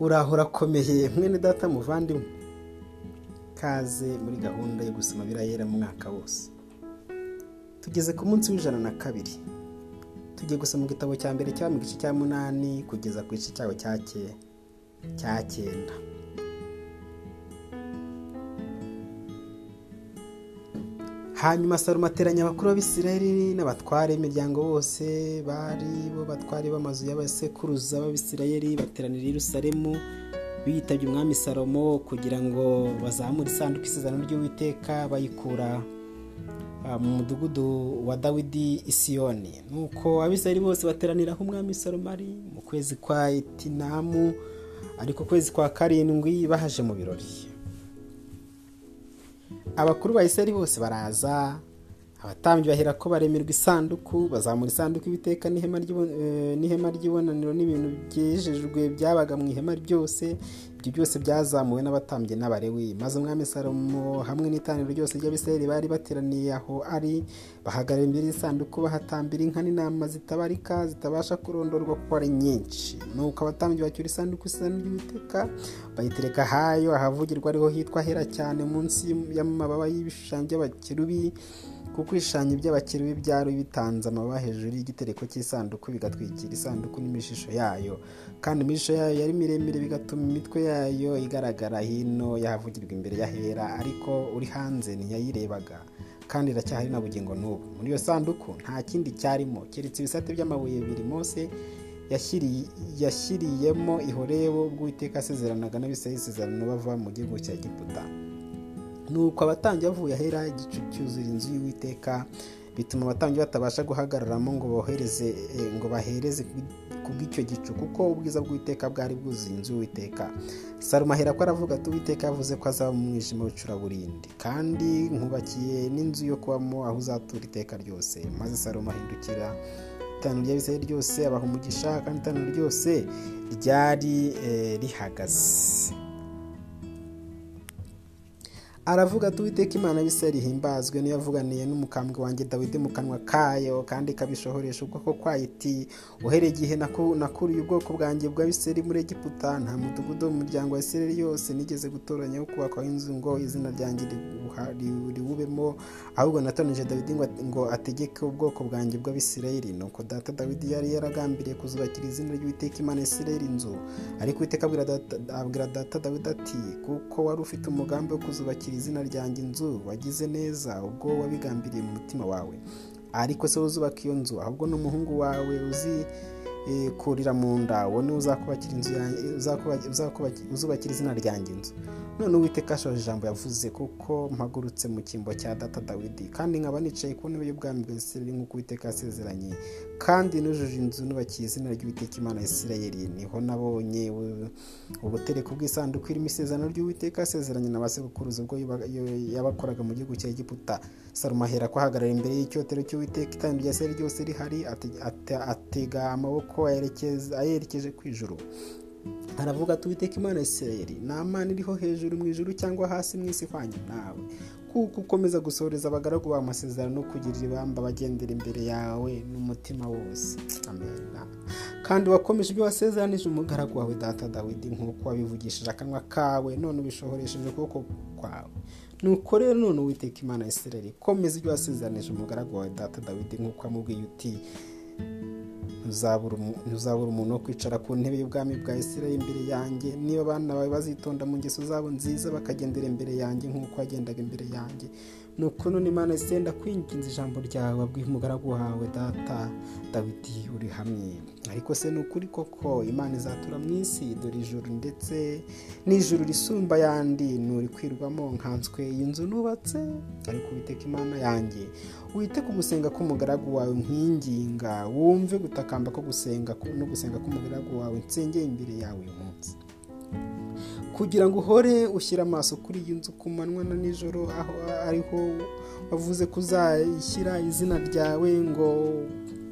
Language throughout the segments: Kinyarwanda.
uraho urakomeye mwene data muvandimwe. Kaze muri gahunda yo gusoma birayera mu mwaka wose. Tugeze ku munsi w'ijana na kabiri. Tugiye gusoma igitabo cya mbere cyaba mu gice cya munani kugeza ku gice cyawe cya cyenda. Hanyuma salomo ateranya abakuru b'abisirayeli n'abatware b'imiryango bose bari bo batware b'amazu y'abasekuruza b'abisirayeli bateranira i Yerusalemu bitabye umwami salomo kugira ngo bazamure isanduku isezerano ry'uwiteka bayikura mu mudugudu wa dawidi isiyoni nuko abisirayeli bose bateraniraho umwami salomo ari mu kwezi kwa etinamu ariko kwezi kwa karindwi bahaje mu birori. Abakuru ba isirayeli bose baraza abatambyi bahera ko baremerwa isanduku bazamura isanduku y'ibiteka n'ihema ry'ibonaniro n'ibintu byejejwe byabaga mu ihema ryose. Ibyo byose byazamuwe n'abatambyi n'abarewi maze umwami salomo hamwe n'itaniro ryose ry'abisirayeli bari bateraniye aho ari bahagarara imbere y'isanduku bahatambira inka n'intama zitabarika zitabasha kurondorwa kuko ari nyinshi. Nuko abatambyi bacyura isanduku ry'uwiteka bayitereka ahayo ahavugirwa ariho hitwa hera cyane munsi y'amababa y'ibishushanyo by'abakerubi. Kuko ibishushanyo by'abakerubi byari bitanze amababa hejuru y'igitereko cy'isanduku bigatwikira isanduku n'imishisho yayo. Kandi imishisho yayo yari miremire bigatuma imitwe yayo igaragara hino yahavugirwa imbere y'ahera ariko uri hanze ntiyayirebaga. Kandi iracyahari na bugingo n'ubu. Muri iyo sanduku nta kindi cyarimo. Keretse ibisate by'amabuye bibiri mose yashyiriyemo ihorebo bw'uwiteka asezeranaga n'abisirayeli isezerano bava mu gihugu cya giputa nuko abatambyi bavuye ahera igicu cyuzura inzu y'uwiteka bituma abatambyi batabasha guhagararamo ngo bohereze ngo bahereze ku bw'icyo gicu kuko ubwiza bw'uwiteka bwari bwuzuye inzu y'uwiteka. Salomo ahera ko aravuga ati uwiteka yavuze ko azaba mu mwijima w'icuraburindi kandi nkubakiye n'inzu yo kubamo aho uzatura iteka ryose maze salomo ahindukira. Itanu ry'abisirayeli ryose abaha umugisha kandi itanu ryose ryari rihagaze. Aravuga ati uwiteka imana y'isirayeli himbazwe niyo yavuganiye n'umukambwe wanjye dawidi mu kanwa kayo kandi ikabishohoresha. Ubwoko kwayo iti uhereye igihe nakuriye ubwoko bwanjye bw'abisirayeli muri egiputa nta mudugudu wo mu muryango wa isirayeli yose nigeze gutoranya wo kubakwaho inzu ngo izina ryanjye riwubemo ahubwo natonije dawidi ngo ategeke ubwoko bwanjye bw'abisirayeli. Nuko data dawidi yari yaragambiriye kuzubakira izina ry'uwiteka imana y'isirayeli inzu. Ariko uwiteka abwira data dawidi ati kuko wari ufite umugambi wo kuzubakira izina ryanjye inzu wagize neza ubwo wabigambiriye mu mutima wawe. Ariko se uzubaka iyo nzu ahubwo n'umuhungu wawe uzi kurira mu nda uwo ni we uzubakira izina ryanjye inzu. None uwiteka ashoje ijambo yavuze kuko mpagurutse mu cyimbo cya data dawidi. Kandi nkaba nicaye ku ntebe y'ubwami bwa isirayeli nk'uko uwiteka yasezeranye. Kandi nujuje inzu nubakiye izina ry'uwiteka imana isirayeli. Niho nabonye ubutereko bw'isanduku irimo isezerano ry'uwiteka yasezeranye na ba sekuruza ubwo yabakoraga mu gihugu cya egiputa. Salomo ahera ahagarara imbere y'icyotero cy'uwiteka itanu rya isirayeli ryose rihari atega amaboko ayerekeje ku ijuru. Aravuga ati uwiteka imana isirayeli nta mana iriho hejuru mu ijuru cyangwa hasi mu isi ihwanye nawe. Kuko ukomeza gusohoreza abagaragu bawe amasezerano no kugirira ibamba bagendera imbere yawe n'umutima wose. Amena kandi wakomeje ibyo wasezeranije umugaragu wawe data dawidi nk'uko wabivugishije akanwa kawe none ubishohoresheje ukuboko kwawe. Nuko rero none uwiteka imana isirayeli komeza ibyo wasezeranije umugaragu wawe data dawidi nk'uko wamubwiye uti ntuzabura umuntu wo kwicara ku ntebe y'ubwami bwa isirayeli imbere yanjye. Niba abana bawe bazitonda mu ngeso zabo nziza bakagendera imbere yanjye nk'uko wagendaga imbere yanjye. Ni none imana isenda kwinginza ijambo ryawe wabwiye umugaragu wawe data dawidi uri hamwe. Ariko se ni ukuri koko imana izatura mu isi? Dore ijuru ndetse n'ijuru risumba ayandi. Nturi kwirwamo nkanswe iyi nzu nubatse. Ariko witeka imana yanjye wite ku gusenga k'umugaragu wawe nkinginga. Wumve gutakamba ko gusenga no gusenga k'umugaragu wawe nsengeye imbere yawe uyu munsi. Kugira ngo uhore ushyire amaso kuri iyi nzu ku manywa na nijoro aho ariho wavuze ko uzayishyira izina ryawe ngo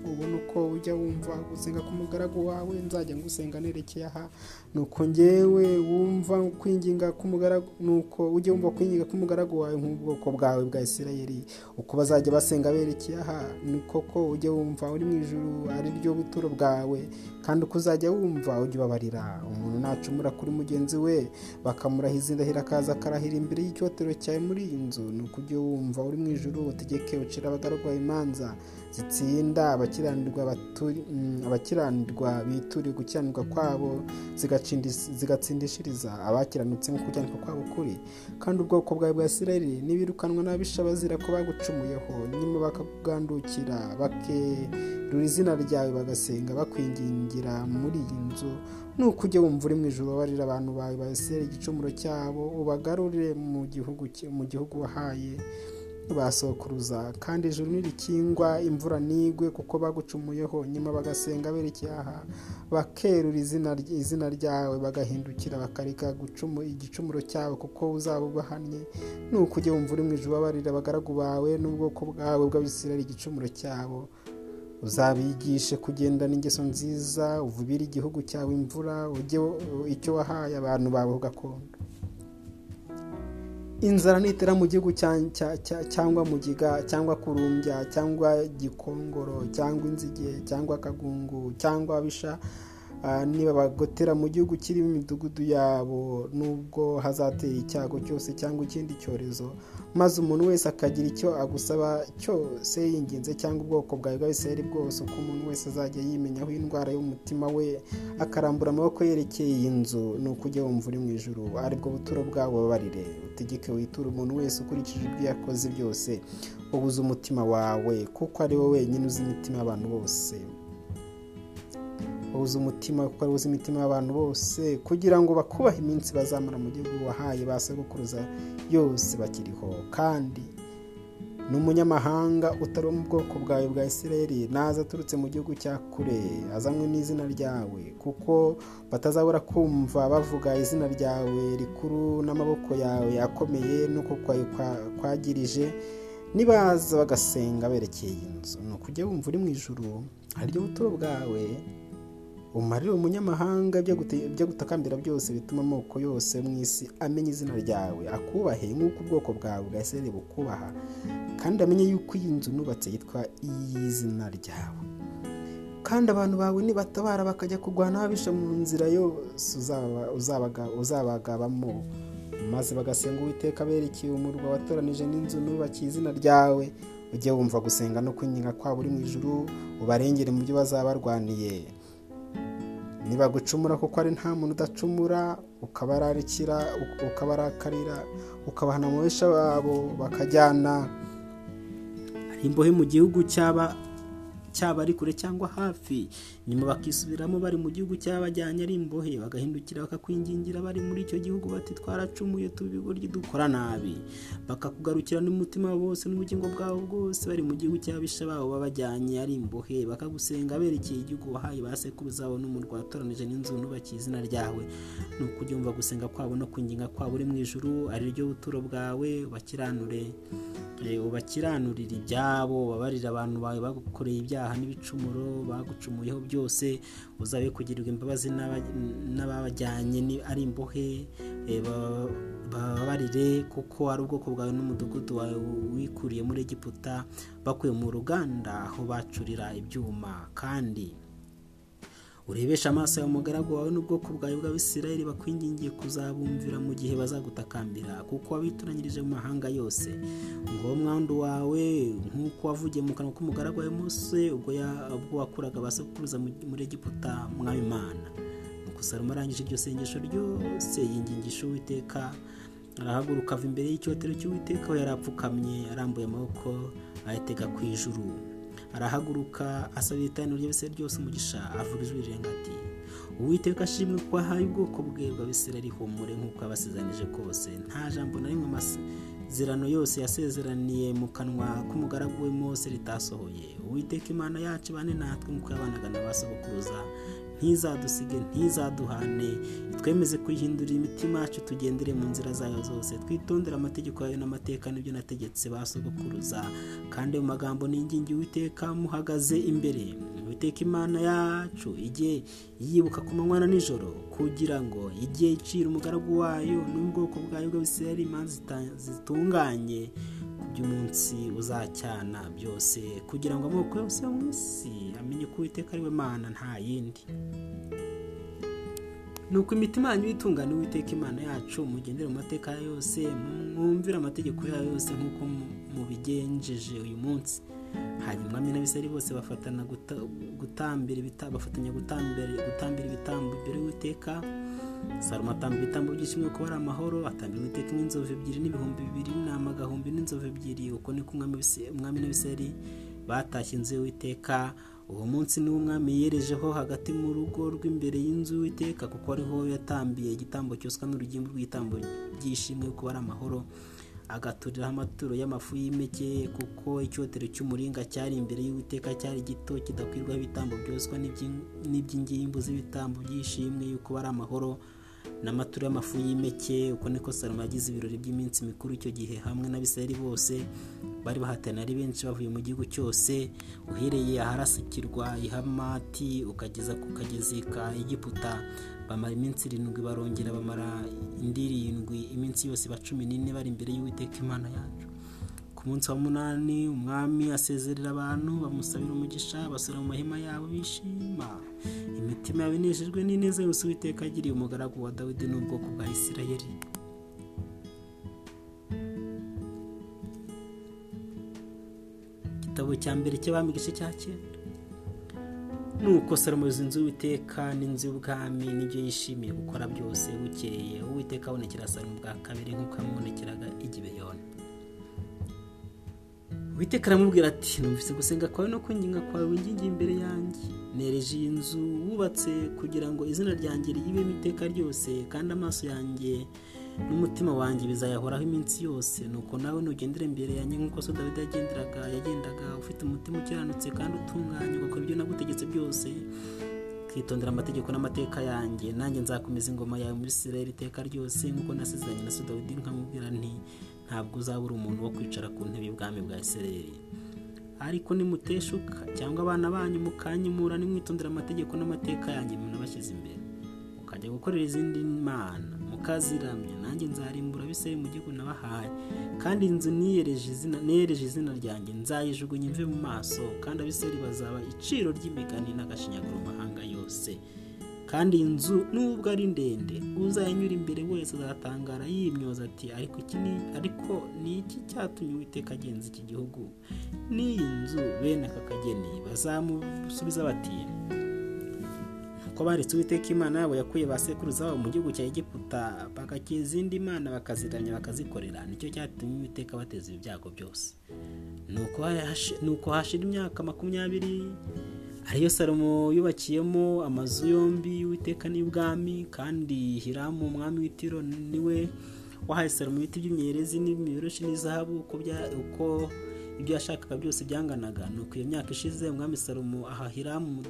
ubone uko ujya wumva gusenga k'umugaragu wawe nzajya ngusenga nerekeye aha. Nuko ngewe wumva kwinginga k'umugaragu nuko ujye wumva kwinginga k'umugaragu wawe nk'ubwoko bwawe bwa isirayeli. Uko bazajya basenga berekeye aha ni koko ujye wumva uri mu ijuru ari ryo buturo bwawe. Kandi uko uzajya wumva ujye ubabarira umuntu nacumura kuri mugenzi we bakamurahiza indahiro akaza akarahira imbere y'icyotero cyawe muri iyi nzu ni uko ujye wumva uri mu ijuru utegeke ucira abagaragu imanza zitsinda abakiranirwa abakiranirwa bituriye gukiranirwa kwabo zigatsindishiriza abakiranutse mu gukiranirwa kwabo kuri kandi ubwoko bwawe bwa isirayeli n'ibirukanwa n'abisha bazira ko bagucumuyeho nyuma bakakugandukira bakerura izina ryawe bagasenga bakwingingira. Muri iyi nzu nuko ujye wumva uri mu ijoro ubabarira abantu bawe ba isirayeli igicumuro cyabo ubagarurire mu gihugu mu gihugu wahaye basokuruza kandi ijuru ntirikingwa imvura nigwe kuko bagucumuyeho nyuma bagasenga aha bakerura izina ryawe bagahindukira bakareka igicumuro cyabo kuko uzaba ubahannye nuko ujye wumva uri mu ijoro ubabarira abagaragu bawe n'ubwoko bwawe bw'abisirayeli igicumuro cyabo. Uzabigishe kugendana ingeso nziza uvubire igihugu cyawe imvura ujye icyo wahaye abantu bawe gakondo. Inzara nitera mu gihugu cyangwa mugiga cyangwa kurumbya cyangwa gikongoro cyangwa inzige cyangwa akagungu cyangwa abisha niba bagotera mu gihugu kirimo imidugudu yabo nubwo hazatera icyago cyose cyangwa ikindi cyorezo maze umuntu wese akagira icyo agusaba cyose yinginze cyangwa ubwoko bwawe bw'abisirayeli bwose uko umuntu wese azajya yimenyaho indwara y'umutima we akarambura amaboko yerekeye iyi nzu ni uko ujya wumva uri mu ijoro ari bwo buturo bwabo babarire utegeke witure umuntu wese ukurikije ibyo yakoze byose ubuze umutima wawe kuko ari wowe wenyine uzi imitima y'abantu bose. Ubuze umutima kuko ari uzi imitima y'abantu bose kugira ngo bakubahe iminsi bazamara mu gihugu wahaye ba sogokuruza yose bakiriho. Kandi n'umunyamahanga utari mu bwoko bwawe bwa isirayeli naza aturutse mu gihugu cya kure azanywe n'izina ryawe kuko batazabura kumva bavuga izina ryawe rikuru n'amaboko yawe akomeye n'uko kwagirije nibaza bagasenga berekeye iyi nzu. Ni ukujya wumva uri mu ijuru haryo buturo bwawe umarire umunyamahanga ibyo gutakambira byose bituma amoko yose mu isi amenya izina ryawe akubahe nk'uko ubwoko bwawe bwa isirayeli bukubaha kandi amenye yuko iyi nzu nubatse yitwa iy'izina ryawe. Kandi abantu bawe nibatabara bakajya kurwana abisha mu nzira yose uzabagabamo maze bagasenga uwiteka berekeye umurwa watoranije n'inzu nubakiye izina ryawe ujye wumva gusenga no kwinginga kwabo uri mu ijuru ubarengere mu byo bazaba barwaniye nibagucumura kuko ari nta muntu udacumura ukabararikira ukabarakarira ukabahana mu besha babo bakajyana. Imbohe mu gihugu cyaba cyaba ari kure cyangwa hafi nyuma bakisubiramo bari mu gihugu cyabajyanye ari imbohe bagahindukira bakakwingingira bari muri icyo gihugu bati twaracumuye tubi buryo dukora nabi. Bakakugarukira n'umutima wose n'ubugingo bwabo bwose bari mu gihugu cy'abisha babo babajyanye ari imbohe bakagusenga berekeye igihugu wahaye ba sekuruza babo n'umurwa watoranije n'inzu nubakiye izina ryawe. Ni ukujya umva gusenga kwabo no kwinginga kwabo uri mu ijuru ari ryo buturo bwawe ubakiranure ubakiranurira ibyabo babarira abantu bawe bagukoreye ibyaha n'ibicumuro bagucumuyeho byose uzabe kugirirwa imbabazi n'ababajyanye ari imbohe bababarire kuko ari ubwoko bwawe n'umudugudu wawe wikuriye muri egiputa bakuye mu ruganda aho bacurira ibyuma. Kandi urebesha amaso yawe umugaragu wawe n'ubwoko bwawe bw'abisirayeli bakwingingiye kuzabumvira mu gihe bazagutakambira kuko wabitoranyirije mu mahanga yose. Ngo mwandu wawe nk'uko wavugiye mu kanwa k'umugaragu wawe Mose ubwo wakuraga abasokuruza muri egiputa mwami imana. Nuko salomo arangije iryo sengesho ryose yingingisha uwiteka arahaguruka ava imbere y'icyotero cy'uwiteka aho yari apfukamye arambuye amaboko ayatega ku ijuru. Arahaguruka asabira iteraniro ry'abisirayeli ryose umugisha avuga ijwi rirenga ati uwiteka ashimwe ko ahaye ubwoko bwe bw'abisirayeli humure nk'uko yabasezanije kose. Nta jambo na rimwe amasezerano yose yasezeraniye mu kanwa k'umugaragu we Mose ritasohoye. Uwiteka imana yacu bane natwe nk'uko yabanaga na ba sogokuruza ntizadusige ntizaduhane. Twemeze kuyihindurira imitima yacu tugendere mu nzira zayo zose. Twitondere amategeko yayo n'amateka n'ibyo nategetse ba sogokuruza. Kandi mu magambo n'ingingi witeka muhagaze imbere. Witeka imana yacu igihe yibuka ku manywa na nijoro kugira ngo igihe icira umugaragu wayo n'ubwoko bwayo bw'abisirayeli imanza zitunganye. By'umunsi uzacyana byose kugira ngo amoko yose yo mu isi amenye ko uwiteka ari we mana nta yindi. Nuko imitima yanyu itungane uwiteka imana yacu mugendere mu mateka yose mwumvire amategeko yayo yose nk'uko mubigenjeje uyu munsi. Hanyuma umwami n'abisari bose bafatanya gutambira ibitambo imbere y'uwiteka salomo atamba ibitambo by'ishimwe kuba ari amahoro atambira uwiteka n'inzovu ebyiri n'ibihumbi bibiri n'intama agahumbi n'inzovu ebyiri. Uko niko umwami n'abisari batashye inzu y'uwiteka. Uwo munsi niwo umwami yerejeho hagati mu rugo rw'imbere y'inzu y'uwiteka kuko ariho yatambiye igitambo cyoswa n'urugimbu rw'igitambo by'ishimwe kuba ari amahoro. Agaturiraho amaturo y'amafu y'impeke kuko icyotero cy'umuringa cyari imbere y'uwiteka cyari gito kidakwirwaho ibitambo byoswa n'iby'ingimbu z'ibitambo by'ishimwe yuko ari amahoro n'amaturo y'amafu y'impeke uko niko salomo yagize ibirori by'iminsi mikuru icyo gihe hamwe n'abisirayeli bose bari bahatana ari benshi bavuye mu gihugu cyose uhereye aharasukirwa ihamati ukageza ku kagezi ka bamara iminsi irindwi barongera bamara indi irindwi iminsi yose ba cumi n'ine bari imbere y'uwiteka imana yacu. Munsi wa munani umwami asezerera abantu bamusabira umugisha basura mu mahema yabo bishima. Imitima yabo inejejwe n'ineza yose uwiteka agiriye umugaragu wa dawidi n'ubwoko bwa isirayeli. Igitabo cya mbere cy'abami igice cya cyenda. Nuko salomo inzu y'uwiteka n'inzu y'ubwami n'ibyo yishimiye gukora byose bukeye. Uwiteka abonekera salomo bwa kabiri nk'uko yamubonekeraga igibeyoni uwiteka aramubwira ati numvise gusenga kwawe no kwinginga kwawe wingingiye imbere yanjye. Nereje iyi nzu wubatse kugira ngo izina ryanjye riyibemo iteka ryose kandi amaso yanjye n'umutima wanjye bizayahoraho iminsi yose. Nuko nawe nugendera imbere yanjye nk'uko so dawidi yagenderaga yagendaga ufite umutima ukiranutse kandi utunganye ugakora ibyo nagutegetse byose ukitondera amategeko n'amateka yanjye. Nanjye nzakomeza ingoma yawe muri isirayeli iteka ryose nk'uko nasezeranye na so dawidi nkamubwira nti ntabwo uzabura umuntu wo kwicara ku ntebe y'ubwami bwa isirayeli. Ariko nimuteshuka cyangwa abana banyu mukanyimura nimwitondera amategeko n'amateka yanjye munabashyize imbere. Mukajya gukorera izindi mana mukaziramya. Nanjye nzarimbura abisirayeli mu gihugu nabahaye kandi inzu niyereje izina ryanjye. Nzayijugunya imve mu maso kandi abisirayeli bazaba iciro ry'imigani n'agashinyaguro mu mahanga yose. Kandi iyi nzu nubwo ari ndende uzayinyura imbere wese azatangara yimyoza ati ariko iki ni ariko ni iki cyatumye uwiteka agenza iki gihugu? N'iyi nzu bene aka kageni bazamusubiza bati ko baretse uwiteka imana yabo yakuye ba sekuruza babo mu gihugu cya egiputa bagakira izindi mana bakaziramya bakazikorera. Nicyo cyatumye uwiteka bateza ibyago byose. Nuko hashira imyaka makumyabiri ariyo salomo yubakiyemo amazu yombi y'uwiteka n'ibwami kandi hiramu umwami w'itiro ni we wahaye salomo ibiti by'imyerezi n'imiberoshi n'izahabu uko ibyo yashakaga byose byanganaga. Nuko iyo myaka ishize umwami salomo aha hiramu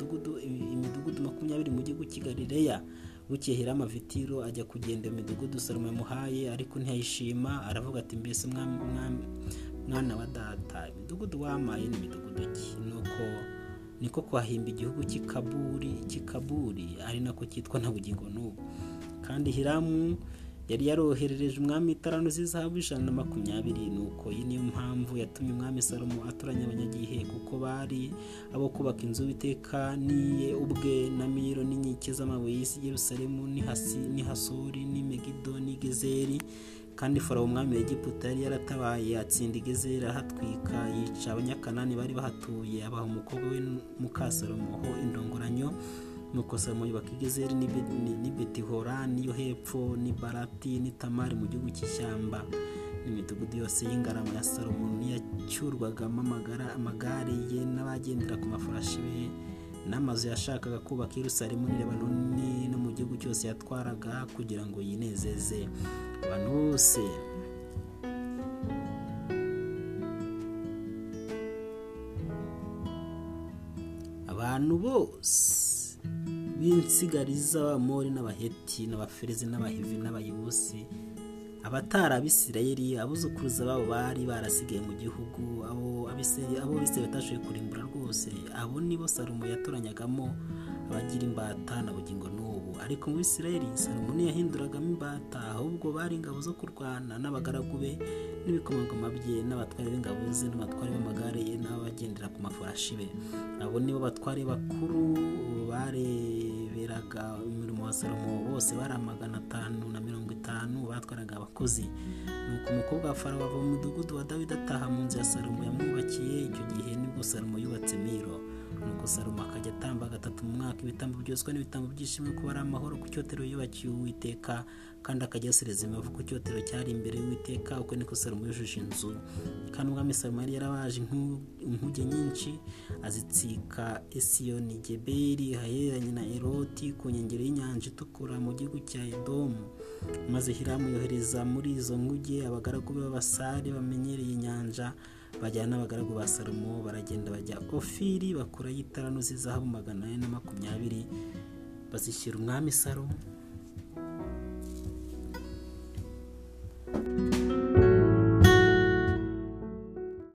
imidugudu makumyabiri mu gihugu cy'igalileya bukeye hiramu avitiro ajya kugenda imidugudu salomo yamuhaye ariko ntiyayishima aravuga ati mbese mwana wa data imidugudu wamaye ni imidugudu ki? Nuko niko kwahimba igihugu cy'ikaburi cy'ikaburi ari nako cyitwa na bugingo n'ubu. Kandi hiramu yari yaroherereje umwami itarano z'izahabu ijana na makumyabiri nuko iyi niyo mpamvu yatumye umwami salomo atoranya abanyagihe kuko bari abo kubaka inzu y'iteka niye ubwe na miro n'inkike z'amabuye y'isi yerusalemu n'ihasori n'imegido n'igezeri kandi farawo umwami wa egiputa yari yaratabaye atsinda igezeri arahatwika yica abanyakanani bari bahatuye abaha umukobwa we mukasalomo ho indongoranyo nuko salomo yubaka igezeri ni betihorani yo hepfo ni barati ni tamari mu gihugu cy'ishyamba. N'imidugudu yose y'ingarama ya salomo niyacyurwagamo amagare ye n'abagendera ku mafarashi be. N'amazu yashakaga kubaka i Yerusalemu n'i no mu gihugu cyose yatwaraga kugira ngo yinezeze. Abantu bose abantu bose b'insigariza abamori n'abaheti n'abaferezi n'abahivi n'abayebusi abatari abisirayeli abuzukuruza babo bari barasigaye mu gihugu abo abo bisirayeli batashoboye kurimbura rwose abo nibo salomo yatoranyagamo abagira imbata na bugingo n'ubu. Ariko mu bisirayeli salomo ntiyahinduragamo imbata ahubwo bari ingabo zo kurwana n'abagaragu be n'ibikomangoma bye n'abatware b'ingabo ze n'abatware b'amagare ye n'abagendera ku mafarashi be. Abo nibo batware bakuru bareberaga umurimo wa salomo bose bari magana atanu na itanu batwaraga abakozi. Nuko umukobwa wa farawo ava mu mudugudu wa dawidi ataha mu nzu ya salomo yamwubakiye icyo gihe ni bwo salomo yubatse miro salomo akajya atamba gatatu mu mwaka. Ibitambo byoswa n'ibitambo byishimwe kuba ari amahoro ku cyotero yubakiye uwiteka kandi akajya yosereza imibavu ku cyotero cyari imbere y'uwiteka uko niko salomo yujuje inzu. Kandi umwami salomo yari yarabaje inkuge nyinshi azitsika esiyoni geberi hahereranye na eroti ku nkengero y'inyanja itukura mu gihugu cya edomu. Maze hiramu yohereza muri izo nkuge abagaragu b'abasare bamenyereye inyanja bajyana n'abagaragu ba salomo baragenda bajya ofiri bakurayo itarano z'izahabu magana ane na makumyabiri bazishyira umwami salomo.